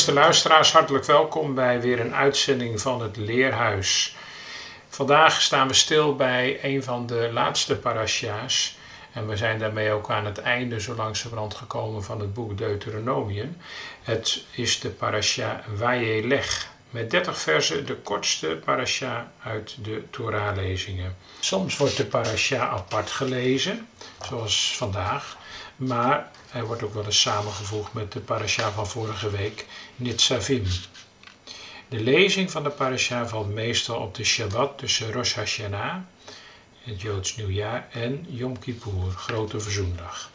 Beste luisteraars, hartelijk welkom bij weer een uitzending van het Leerhuis. Vandaag staan we stil bij een van de laatste parasha's. En we zijn daarmee ook aan het einde zo langzamerhand gekomen van het boek Deuteronomium. Het is de parasha Vayelech. Met 30 versen de kortste parasha uit de Torah-lezingen. Soms wordt de parasha apart gelezen, zoals vandaag. Maar hij wordt ook wel eens samengevoegd met de parasha van vorige week, Nitzavim. De lezing van de parasha valt meestal op de Shabbat tussen Rosh Hashanah, het Joods nieuwjaar, en Yom Kippur, Grote Verzoendag.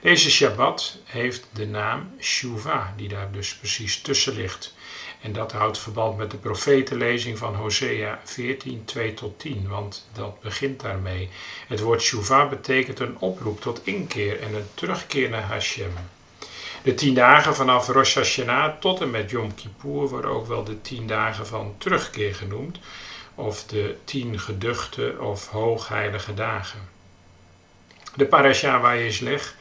Deze Shabbat heeft de naam Shuvah, die daar dus precies tussen ligt. En dat houdt verband met de profetenlezing van Hosea 14, 2 tot 10, want dat begint daarmee. Het woord Shuvah betekent een oproep tot inkeer en een terugkeer naar Hashem. De tien dagen vanaf Rosh Hashanah tot en met Yom Kippur worden ook wel de tien dagen van terugkeer genoemd, of de tien geduchte of hoogheilige dagen. De parasha Vayeslech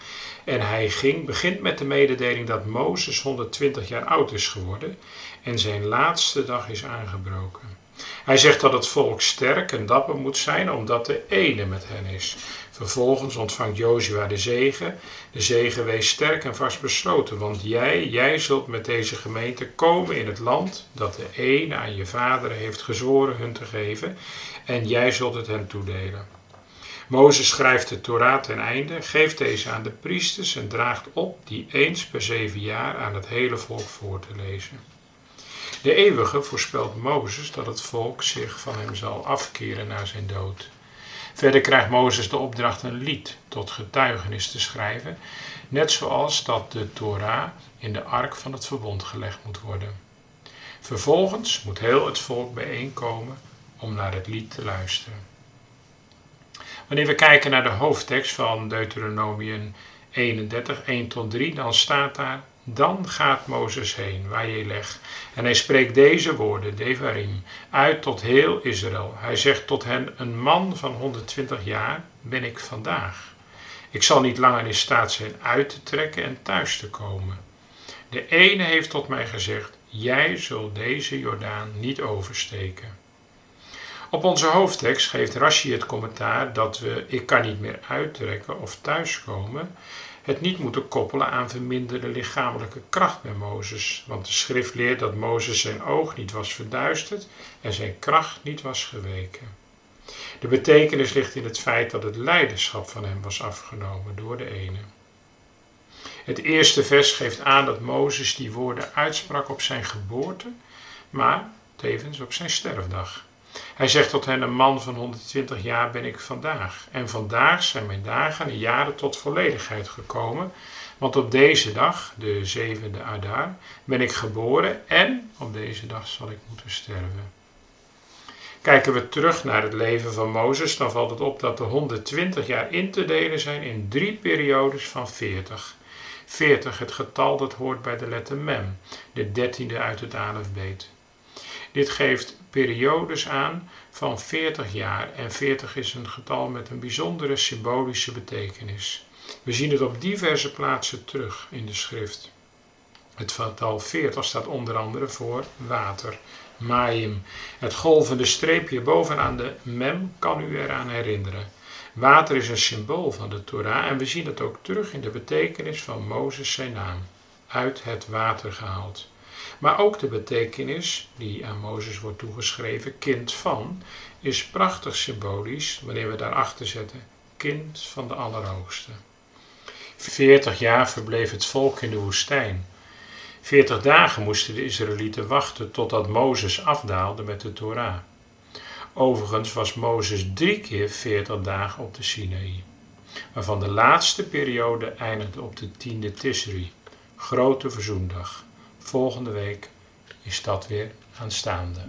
en hij ging begint met de mededeling dat Mozes 120 jaar oud is geworden en zijn laatste dag is aangebroken. Hij zegt dat het volk sterk en dapper moet zijn, omdat de ene met hen is. Vervolgens ontvangt Jozua de zegen. De zegen wees sterk en vastbesloten, want jij, jij zult met deze gemeente komen in het land dat de ene aan je vader heeft gezworen hun te geven, en jij zult het hen toedelen. Mozes schrijft de Torah ten einde, geeft deze aan de priesters en draagt op die eens per zeven jaar aan het hele volk voor te lezen. De eeuwige voorspelt Mozes dat het volk zich van hem zal afkeren na zijn dood. Verder krijgt Mozes de opdracht een lied tot getuigenis te schrijven, net zoals dat de Torah in de ark van het verbond gelegd moet worden. Vervolgens moet heel het volk bijeenkomen om naar het lied te luisteren. Wanneer we kijken naar de hoofdtekst van Deuteronomium 31, 1 tot 3, dan staat daar dan gaat Mozes heen, waar je legt, en hij spreekt deze woorden, Devarim, uit tot heel Israël. Hij zegt tot hen, een man van 120 jaar ben ik vandaag. Ik zal niet langer in staat zijn uit te trekken en thuis te komen. De ene heeft tot mij gezegd, jij zult deze Jordaan niet oversteken. Op onze hoofdtekst geeft Rashi het commentaar dat we ik kan niet meer uittrekken of thuiskomen het niet moeten koppelen aan verminderde lichamelijke kracht bij Mozes, want de schrift leert dat Mozes zijn oog niet was verduisterd en zijn kracht niet was geweken. De betekenis ligt in het feit dat het leiderschap van hem was afgenomen door de ene. Het eerste vers geeft aan dat Mozes die woorden uitsprak op zijn geboorte, maar tevens op zijn sterfdag. Hij zegt tot hen, een man van 120 jaar ben ik vandaag. En vandaag zijn mijn dagen en jaren tot volledigheid gekomen. Want op deze dag, de zevende Adar, ben ik geboren en op deze dag zal ik moeten sterven. Kijken we terug naar het leven van Mozes, dan valt het op dat de 120 jaar in te delen zijn in drie periodes van 40. 40, het getal dat hoort bij de letter Mem, de dertiende uit het alfabet. Dit geeft periodes aan van 40 jaar en 40 is een getal met een bijzondere symbolische betekenis. We zien het op diverse plaatsen terug in de schrift. Het getal 40 staat onder andere voor water, Mayim. Het golvende streepje bovenaan de mem kan u eraan herinneren. Water is een symbool van de Torah en we zien het ook terug in de betekenis van Mozes zijn naam. Uit het water gehaald. Maar ook de betekenis die aan Mozes wordt toegeschreven, kind van, is prachtig symbolisch wanneer we daarachter zetten, kind van de Allerhoogste. Veertig jaar verbleef het volk in de woestijn. Veertig dagen moesten de Israëlieten wachten totdat Mozes afdaalde met de Torah. Overigens was Mozes drie keer veertig dagen op de Sinaï. waarvan de laatste periode eindigt op de tiende Tisri, grote verzoendag. Volgende week is dat weer aanstaande.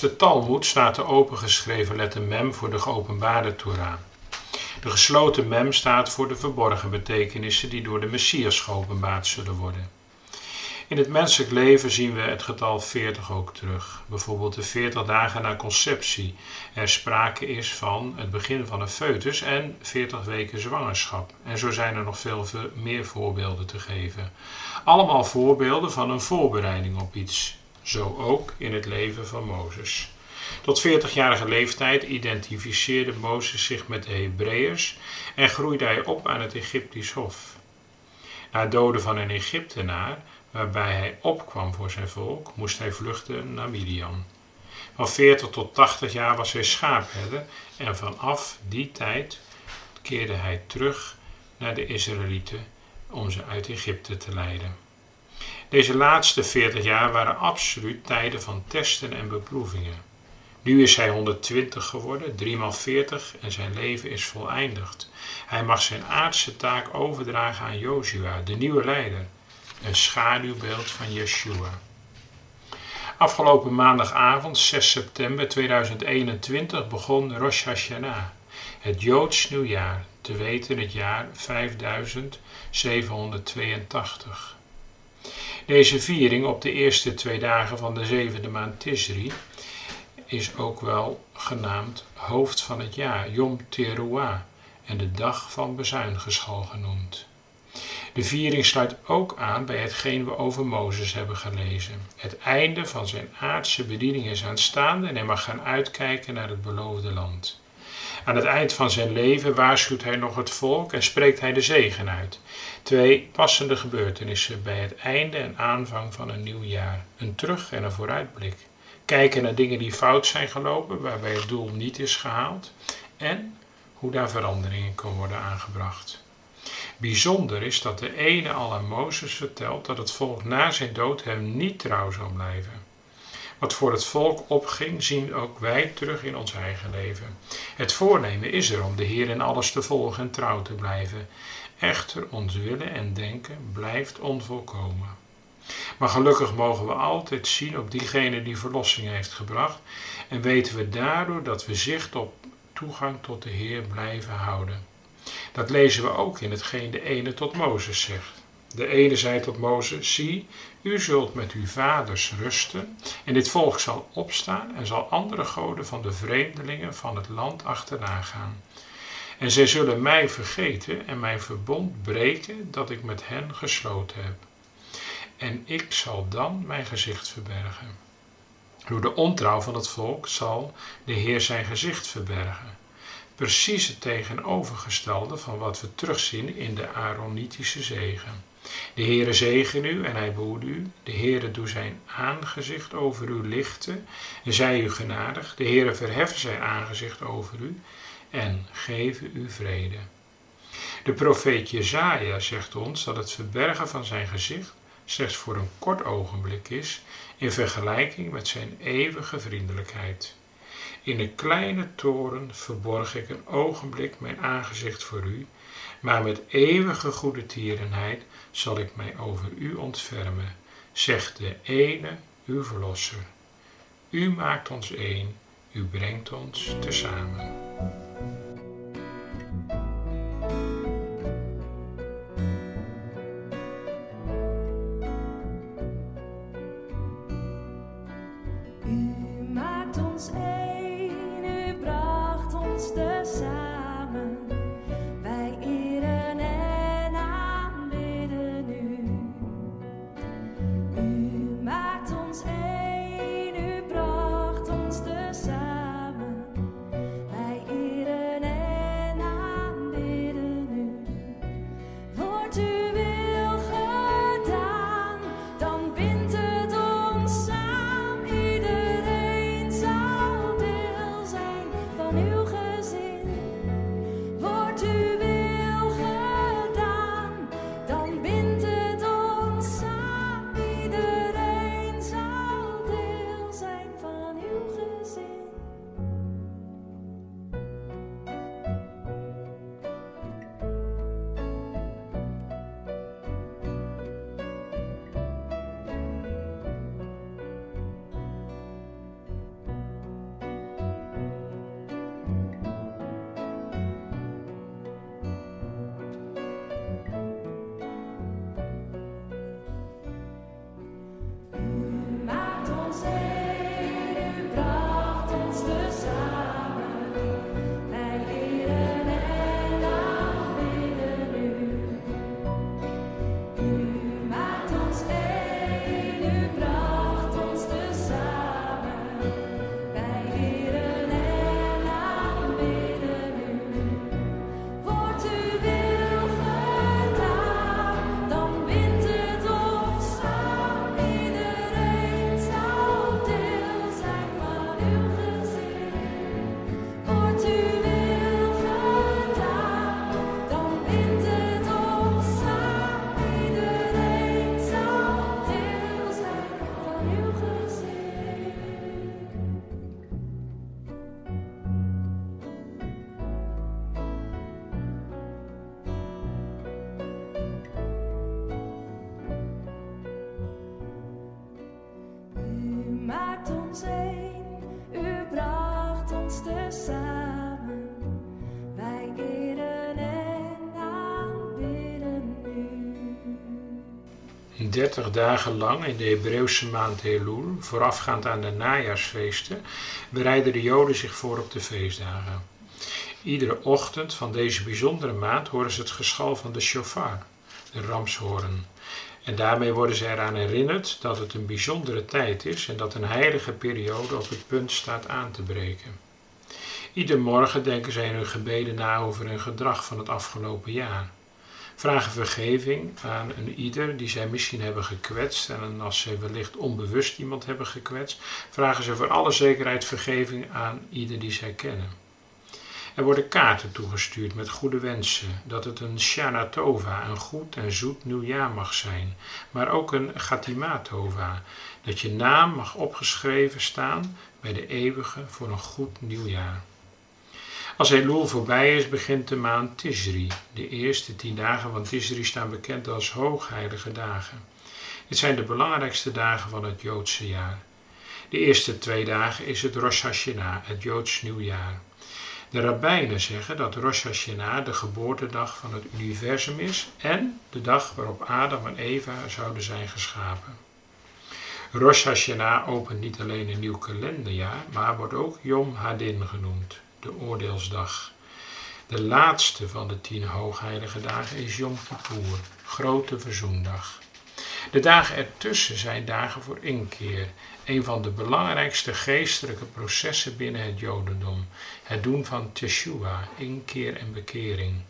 De Talmud staat de opengeschreven letter mem voor de geopenbaarde Torah. De gesloten mem staat voor de verborgen betekenissen die door de Messias geopenbaard zullen worden. In het menselijk leven zien we het getal 40 ook terug. Bijvoorbeeld de 40 dagen na conceptie. Er sprake is van het begin van een foetus en 40 weken zwangerschap. En zo zijn er nog veel meer voorbeelden te geven. Allemaal voorbeelden van een voorbereiding op iets. Zo ook in het leven van Mozes. Tot 40-jarige leeftijd identificeerde Mozes zich met de Hebreeërs en groeide hij op aan het Egyptisch Hof. Na het doden van een Egyptenaar, waarbij hij opkwam voor zijn volk, moest hij vluchten naar Midian. Van 40 tot 80 jaar was hij schaapherder en vanaf die tijd keerde hij terug naar de Israëlieten om ze uit Egypte te leiden. Deze laatste 40 jaar waren absoluut tijden van testen en beproevingen. Nu is hij 120 geworden, 3 maal 40 en zijn leven is voleindigd. Hij mag zijn aardse taak overdragen aan Joshua, de nieuwe leider, een schaduwbeeld van Yeshua. Afgelopen maandagavond, 6 september 2021, begon Rosh Hashanah, het Joods nieuwjaar, te weten het jaar 5782. Deze viering op de eerste twee dagen van de zevende maand Tisri is ook wel genaamd hoofd van het jaar, Yom Teruah, en de dag van bezuingeschal genoemd. De viering sluit ook aan bij hetgeen we over Mozes hebben gelezen. Het einde van zijn aardse bediening is aanstaande en hij mag gaan uitkijken naar het beloofde land. Aan het eind van zijn leven waarschuwt hij nog het volk en spreekt hij de zegen uit. Twee passende gebeurtenissen bij het einde en aanvang van een nieuw jaar. Een terug- en een vooruitblik. Kijken naar dingen die fout zijn gelopen, waarbij het doel niet is gehaald. En hoe daar veranderingen kan worden aangebracht. Bijzonder is dat de ene al aan Mozes vertelt dat het volk na zijn dood hem niet trouw zal blijven. Wat voor het volk opging, zien ook wij terug in ons eigen leven. Het voornemen is er om de Heer in alles te volgen en trouw te blijven. Echter, ons willen en denken blijft onvolkomen. Maar gelukkig mogen we altijd zien op diegene die verlossing heeft gebracht en weten we daardoor dat we zicht op toegang tot de Heer blijven houden. Dat lezen we ook in hetgeen de ene tot Mozes zegt. De ene zei tot Mozes: Zie, u zult met uw vaders rusten, en dit volk zal opstaan en zal andere goden van de vreemdelingen van het land achterna gaan. En zij zullen mij vergeten en mijn verbond breken dat ik met hen gesloten heb. En ik zal dan mijn gezicht verbergen. Door de ontrouw van het volk zal de Heer zijn gezicht verbergen. Precies het tegenovergestelde van wat we terugzien in de Aaronitische zegen. De Heere zegen u en hij behoede u. De Heere doe zijn aangezicht over u lichten en zij u genadig. De Heere verheft zijn aangezicht over u en geven u vrede. De profeet Jezaja zegt ons dat het verbergen van zijn gezicht slechts voor een kort ogenblik is in vergelijking met zijn eeuwige vriendelijkheid. In een kleine toren verborg ik een ogenblik mijn aangezicht voor u, maar met eeuwige goede tierenheid zal ik mij over u ontfermen, zegt de ene, uw verlosser. U maakt ons één, u brengt ons tezamen. Dertig dagen lang in de Hebreeuwse maand Elul, voorafgaand aan de najaarsfeesten, bereiden de Joden zich voor op de feestdagen. Iedere ochtend van deze bijzondere maand horen ze het geschal van de shofar, de ramshoorn. En daarmee worden ze eraan herinnerd dat het een bijzondere tijd is en dat een heilige periode op het punt staat aan te breken. Ieder morgen denken zij in hun gebeden na over hun gedrag van het afgelopen jaar. Vragen vergeving aan een ieder die zij misschien hebben gekwetst. En als ze wellicht onbewust iemand hebben gekwetst, vragen ze voor alle zekerheid vergeving aan ieder die zij kennen. Er worden kaarten toegestuurd met goede wensen, dat het een Shana Tova, een goed en zoet nieuwjaar mag zijn, maar ook een Gatima Tova, dat je naam mag opgeschreven staan bij de eeuwige voor een goed nieuwjaar. Als Elul voorbij is, begint de maand Tishri. De eerste tien dagen van Tishri staan bekend als hoogheilige dagen. Dit zijn de belangrijkste dagen van het Joodse jaar. De eerste twee dagen is het Rosh Hashanah, het Joods nieuwjaar. De rabbijnen zeggen dat Rosh Hashanah de geboortedag van het universum is en de dag waarop Adam en Eva zouden zijn geschapen. Rosh Hashanah opent niet alleen een nieuw kalenderjaar, maar wordt ook Yom Hadin genoemd de oordeelsdag. De laatste van de tien hoogheilige dagen is Yom Kippur, grote verzoendag. De dagen ertussen zijn dagen voor inkeer, een van de belangrijkste geestelijke processen binnen het Jodendom, het doen van Teshua, inkeer en bekering.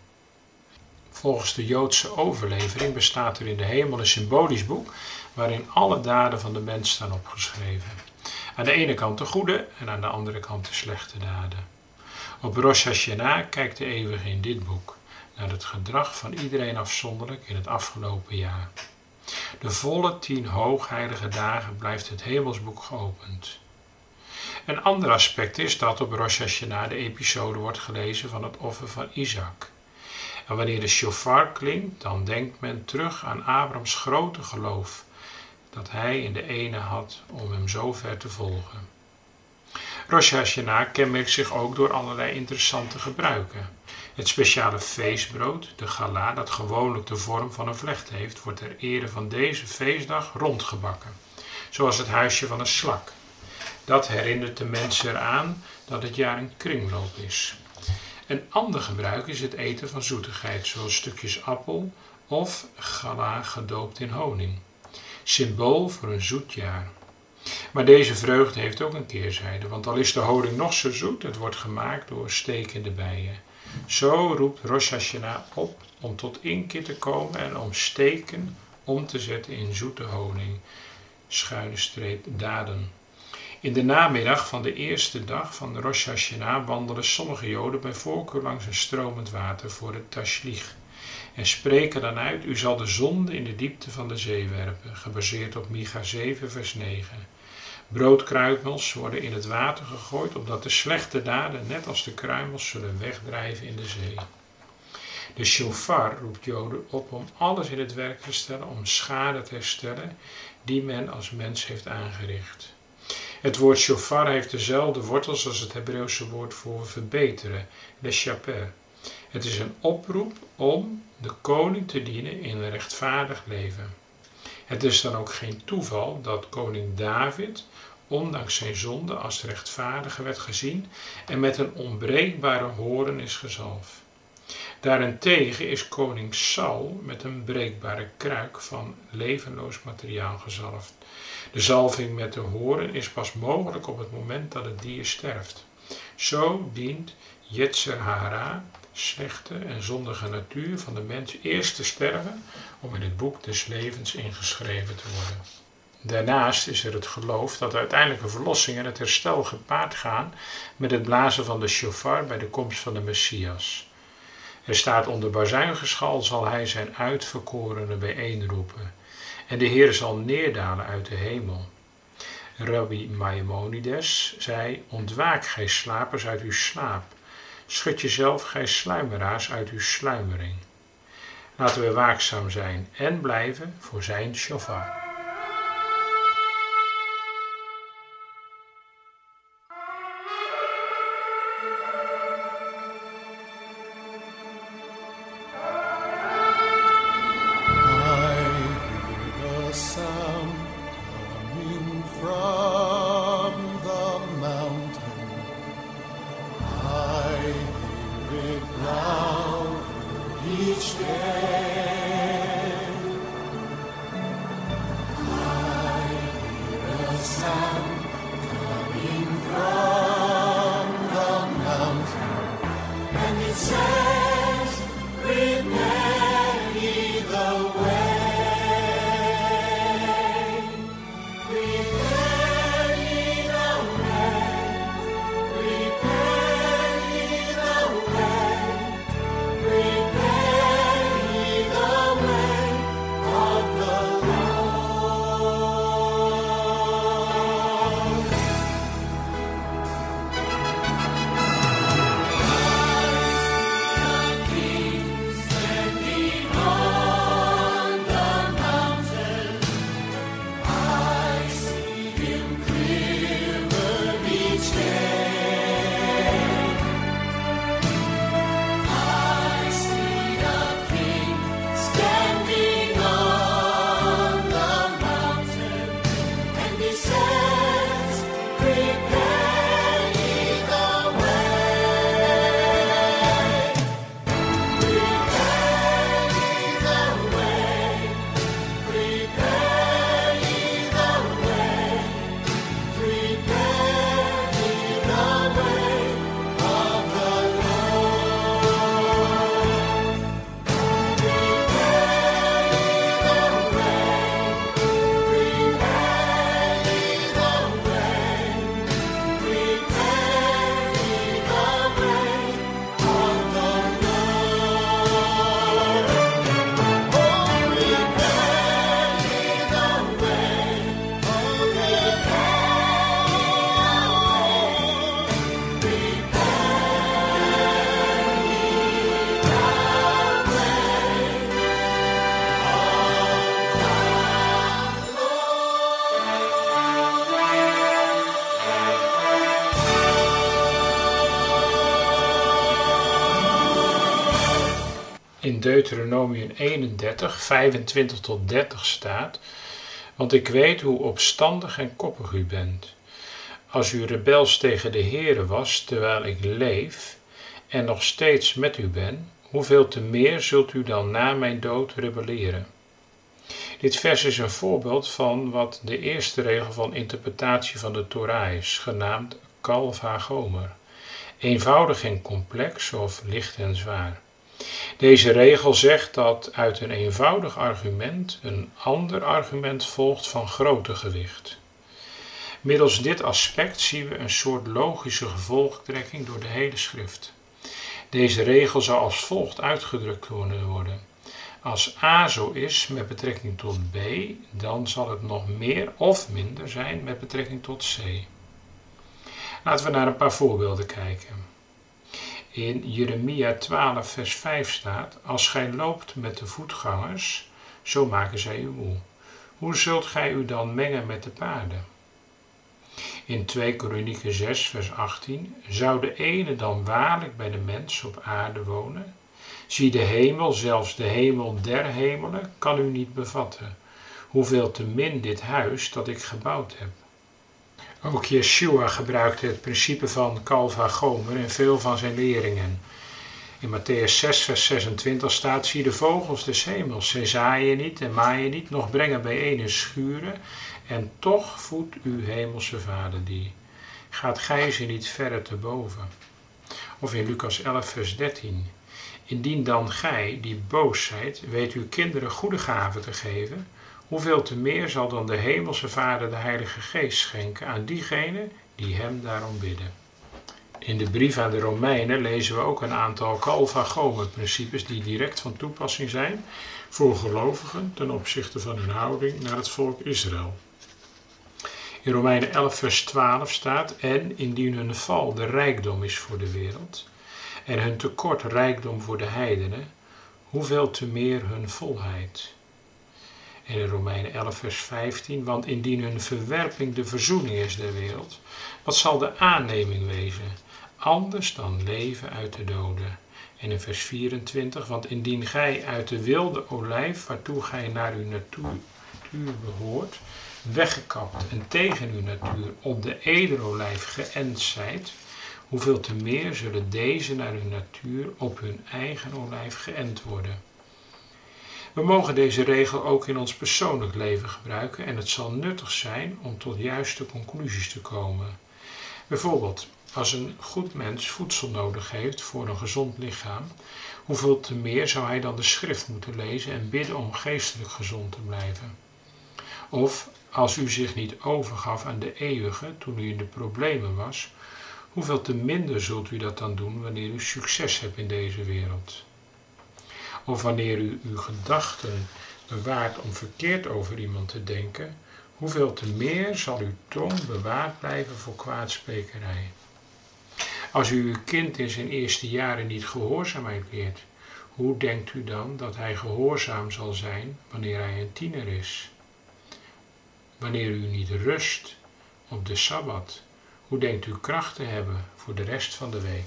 Volgens de Joodse overlevering bestaat er in de hemel een symbolisch boek waarin alle daden van de mens staan opgeschreven. Aan de ene kant de goede en aan de andere kant de slechte daden. Op Rosh Hashanah kijkt de Eeuwige in dit boek naar het gedrag van iedereen afzonderlijk in het afgelopen jaar. De volle tien hoogheilige dagen blijft het hemelsboek geopend. Een ander aspect is dat op Rosh Hashanah de episode wordt gelezen van het offer van Isaac. En wanneer de shofar klinkt, dan denkt men terug aan Abrahams grote geloof dat hij in de ene had om hem zo ver te volgen. Rosh Hashanah kenmerkt zich ook door allerlei interessante gebruiken. Het speciale feestbrood, de gala, dat gewoonlijk de vorm van een vlecht heeft, wordt ter ere van deze feestdag rondgebakken, zoals het huisje van een slak. Dat herinnert de mensen eraan dat het jaar een kringloop is. Een ander gebruik is het eten van zoetigheid, zoals stukjes appel of gala gedoopt in honing. Symbool voor een zoet jaar. Maar deze vreugde heeft ook een keerzijde, want al is de honing nog zo zoet, het wordt gemaakt door stekende bijen. Zo roept Rosh Hashanah op om tot inkeer te komen en om steken om te zetten in zoete honing, schuine streep daden. In de namiddag van de eerste dag van Rosh Hashanah wandelen sommige Joden bij voorkeur langs een stromend water voor het Tashlich en spreken dan uit, u zal de zonde in de diepte van de zee werpen, gebaseerd op Micha 7 vers 9. Broodkruimels worden in het water gegooid, opdat de slechte daden, net als de kruimels, zullen wegdrijven in de zee. De shofar roept Joden op om alles in het werk te stellen om schade te herstellen die men als mens heeft aangericht. Het woord shofar heeft dezelfde wortels als het Hebreeuwse woord voor verbeteren, le chaper. Het is een oproep om de koning te dienen in een rechtvaardig leven. Het is dan ook geen toeval dat koning David, ondanks zijn zonde, als rechtvaardige werd gezien en met een onbreekbare horen is gezalfd. Daarentegen is koning Saul met een breekbare kruik van levenloos materiaal gezalfd. De zalving met de horen is pas mogelijk op het moment dat het dier sterft. Zo dient Yetzer Hara, slechte en zondige natuur van de mens eerst te sterven om in het boek des levens ingeschreven te worden. Daarnaast is er het geloof dat de uiteindelijke verlossing en het herstel gepaard gaan met het blazen van de shofar bij de komst van de Messias. Er staat onder bazuingeschal zal hij zijn uitverkorenen bijeenroepen en de Heer zal neerdalen uit de hemel. Rabbi Maimonides zei, ontwaak gij slapers uit uw slaap Schud jezelf, gij sluimeraars, uit uw sluimering. Laten we waakzaam zijn en blijven voor zijn shofar. Deuteronomium 31, 25 tot 30 staat: Want ik weet hoe opstandig en koppig u bent. Als u rebels tegen de Heere was terwijl ik leef en nog steeds met u ben, hoeveel te meer zult u dan na mijn dood rebelleren? Dit vers is een voorbeeld van wat de eerste regel van interpretatie van de Torah is, genaamd Kalva Gomer. Eenvoudig en complex of licht en zwaar. Deze regel zegt dat uit een eenvoudig argument een ander argument volgt van groter gewicht. Middels dit aspect zien we een soort logische gevolgtrekking door de hele schrift. Deze regel zou als volgt uitgedrukt kunnen worden. Als A zo is met betrekking tot B, dan zal het nog meer of minder zijn met betrekking tot C. Laten we naar een paar voorbeelden kijken in Jeremia 12, vers 5 staat: Als gij loopt met de voetgangers, zo maken zij u moe. Hoe zult gij u dan mengen met de paarden? In 2 Kronieken 6, vers 18: Zou de ene dan waarlijk bij de mens op aarde wonen? Zie de hemel, zelfs de hemel der hemelen, kan u niet bevatten. Hoeveel te min dit huis dat ik gebouwd heb. Ook Yeshua gebruikte het principe van Calva Gomer in veel van zijn leringen. In Matthäus 6, vers 26 staat: Zie de vogels des hemels, zij zaaien niet en maaien niet, nog brengen bijeen in schuren, en toch voedt uw hemelse vader die. Gaat gij ze niet verder te boven? Of in Lucas 11, vers 13. Indien dan gij, die boos zijt, weet uw kinderen goede gaven te geven, hoeveel te meer zal dan de Hemelse Vader de Heilige Geest schenken aan diegenen die Hem daarom bidden. In de brief aan de Romeinen lezen we ook een aantal Calva Gomer principes die direct van toepassing zijn voor gelovigen ten opzichte van hun houding naar het volk Israël. In Romeinen 11 vers 12 staat, en indien hun val de rijkdom is voor de wereld, en hun tekort rijkdom voor de heidenen, hoeveel te meer hun volheid. In Romeinen 11, vers 15, want indien hun verwerping de verzoening is der wereld, wat zal de aanneming wezen? Anders dan leven uit de doden. En in vers 24, want indien gij uit de wilde olijf, waartoe gij naar uw natuur, behoort, weggekapt en tegen uw natuur op de ederolijf geënt zijt, hoeveel te meer zullen deze naar uw natuur op hun eigen olijf geënt worden. We mogen deze regel ook in ons persoonlijk leven gebruiken en het zal nuttig zijn om tot juiste conclusies te komen. Bijvoorbeeld, als een goed mens voedsel nodig heeft voor een gezond lichaam, hoeveel te meer zou hij dan de schrift moeten lezen en bidden om geestelijk gezond te blijven? Of als u zich niet overgaf aan de eeuwige toen u in de problemen was, hoeveel te minder zult u dat dan doen wanneer u succes hebt in deze wereld? Of wanneer u uw gedachten bewaart om verkeerd over iemand te denken, hoeveel te meer zal uw tong bewaard blijven voor kwaadsprekerij? Als u uw kind in zijn eerste jaren niet gehoorzaamheid leert, hoe denkt u dan dat hij gehoorzaam zal zijn wanneer hij een tiener is? Wanneer u niet rust op de Sabbat, hoe denkt u kracht te hebben voor de rest van de week?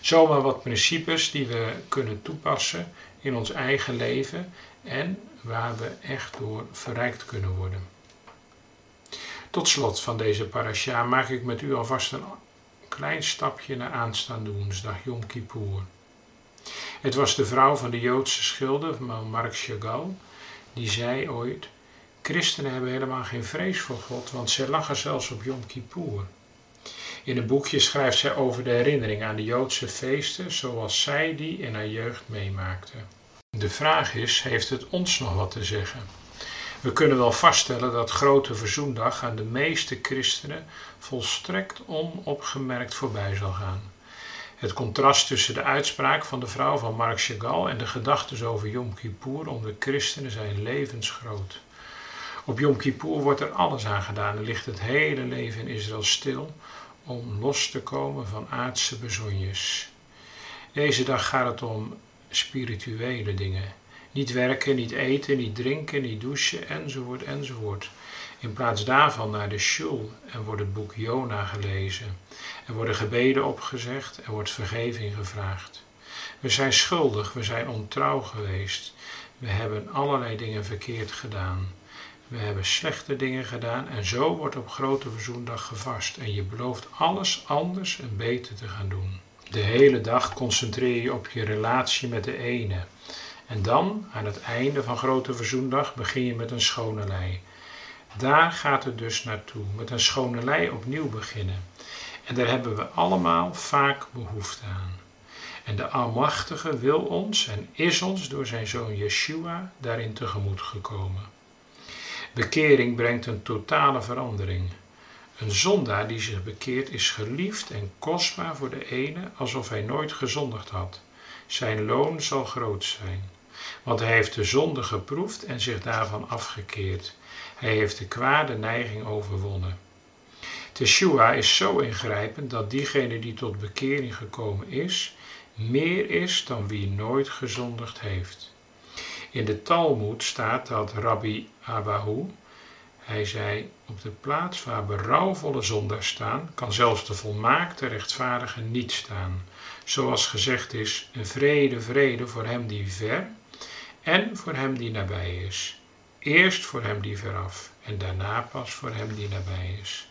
Zomaar wat principes die we kunnen toepassen in ons eigen leven en waar we echt door verrijkt kunnen worden. Tot slot van deze parasha maak ik met u alvast een klein stapje naar aanstaande woensdag, Yom Kippur. Het was de vrouw van de Joodse schilder, Marc Chagall, die zei ooit: Christenen hebben helemaal geen vrees voor God, want zij lachen zelfs op Yom Kippur. In een boekje schrijft zij over de herinnering aan de Joodse feesten zoals zij die in haar jeugd meemaakte. De vraag is: heeft het ons nog wat te zeggen? We kunnen wel vaststellen dat Grote Verzoendag aan de meeste christenen volstrekt onopgemerkt voorbij zal gaan. Het contrast tussen de uitspraak van de vrouw van Marc Chagall en de gedachten over Yom Kippur onder christenen zijn levensgroot. Op Yom Kippur wordt er alles aan gedaan en ligt het hele leven in Israël stil om los te komen van aardse bezonjes. Deze dag gaat het om spirituele dingen. Niet werken, niet eten, niet drinken, niet douchen, enzovoort, enzovoort. In plaats daarvan naar de shul en wordt het boek Jona gelezen. Er worden gebeden opgezegd, er wordt vergeving gevraagd. We zijn schuldig, we zijn ontrouw geweest. We hebben allerlei dingen verkeerd gedaan. We hebben slechte dingen gedaan en zo wordt op Grote Verzoendag gevast en je belooft alles anders en beter te gaan doen. De hele dag concentreer je op je relatie met de ene. En dan, aan het einde van Grote Verzoendag, begin je met een schone lei. Daar gaat het dus naartoe, met een schone lei opnieuw beginnen. En daar hebben we allemaal vaak behoefte aan. En de Almachtige wil ons en is ons door zijn zoon Yeshua daarin tegemoet gekomen. Bekering brengt een totale verandering. Een zondaar die zich bekeert is geliefd en kostbaar voor de ene alsof hij nooit gezondigd had. Zijn loon zal groot zijn, want hij heeft de zonde geproefd en zich daarvan afgekeerd. Hij heeft de kwade neiging overwonnen. Teshua is zo ingrijpend dat diegene die tot bekering gekomen is, meer is dan wie nooit gezondigd heeft. In de Talmud staat dat Rabbi Abahu, hij zei, op de plaats waar berouwvolle zondaars staan, kan zelfs de volmaakte rechtvaardige niet staan. Zoals gezegd is, een vrede, vrede voor hem die ver en voor hem die nabij is. Eerst voor hem die veraf en daarna pas voor hem die nabij is.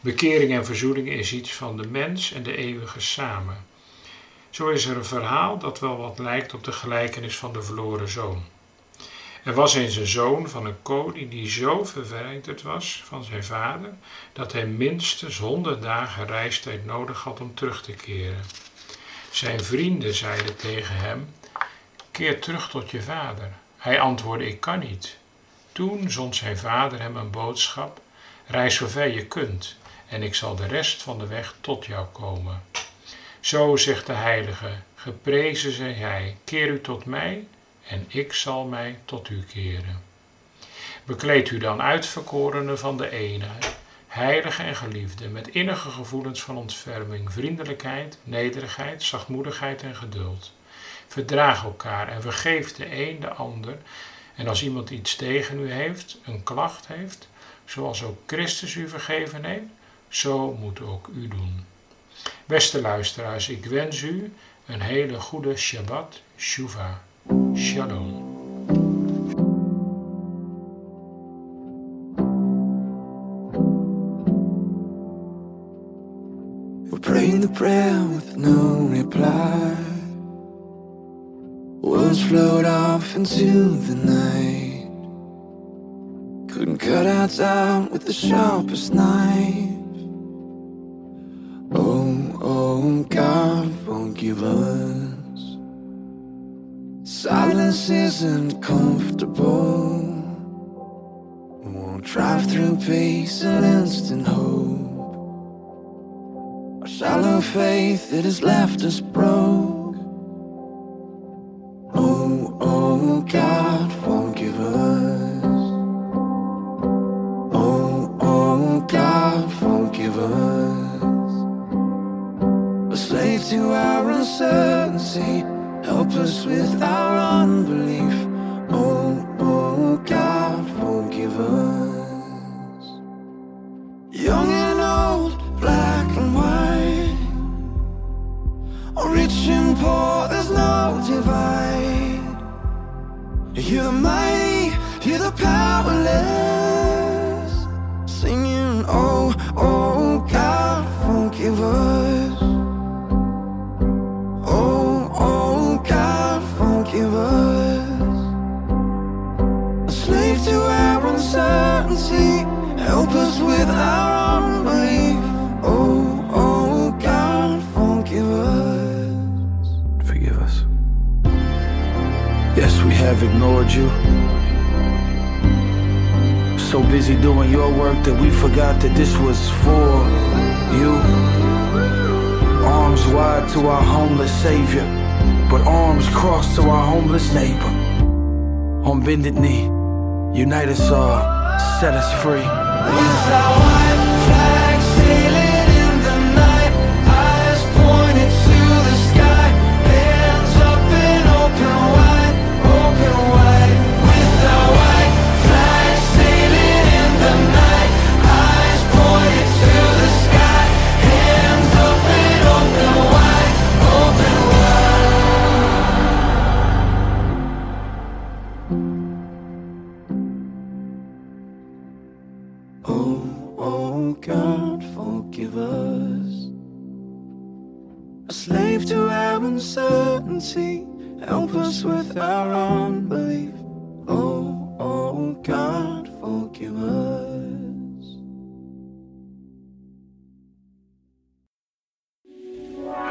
Bekering en verzoening is iets van de mens en de eeuwige samen. Zo is er een verhaal dat wel wat lijkt op de gelijkenis van de verloren zoon. Er was eens een zoon van een koning die zo verwijderd was van zijn vader dat hij minstens honderd dagen reistijd nodig had om terug te keren. Zijn vrienden zeiden tegen hem: Keer terug tot je vader. Hij antwoordde: Ik kan niet. Toen zond zijn vader hem een boodschap: Reis zover je kunt, en ik zal de rest van de weg tot jou komen. Zo zegt de heilige: Geprezen zij hij, keer u tot mij, en ik zal mij tot u keren. Bekleed u dan uitverkorene van de enige, heilige en geliefde, met innige gevoelens van ontferming, vriendelijkheid, nederigheid, zachtmoedigheid en geduld. Verdraag elkaar en vergeef de een de ander. En als iemand iets tegen u heeft, een klacht heeft, zoals ook Christus u vergeven heeft, zo moet ook u doen. Beste luisteraars, ik wens u een hele goede Shabbat Shuva. Shalom. We're praying the prayer with no reply. Bullets float off into the night. Couldn't cut our time with the sharpest knife. God, forgive us. Silence isn't comfortable. We won't drive through peace and instant hope. Our shallow faith that has left us broke. without ignored you. So busy doing your work that we forgot that this was for you. Arms wide to our homeless savior, but arms crossed to our homeless neighbor. On bended knee, unite us all, set us free. With our white flag sailing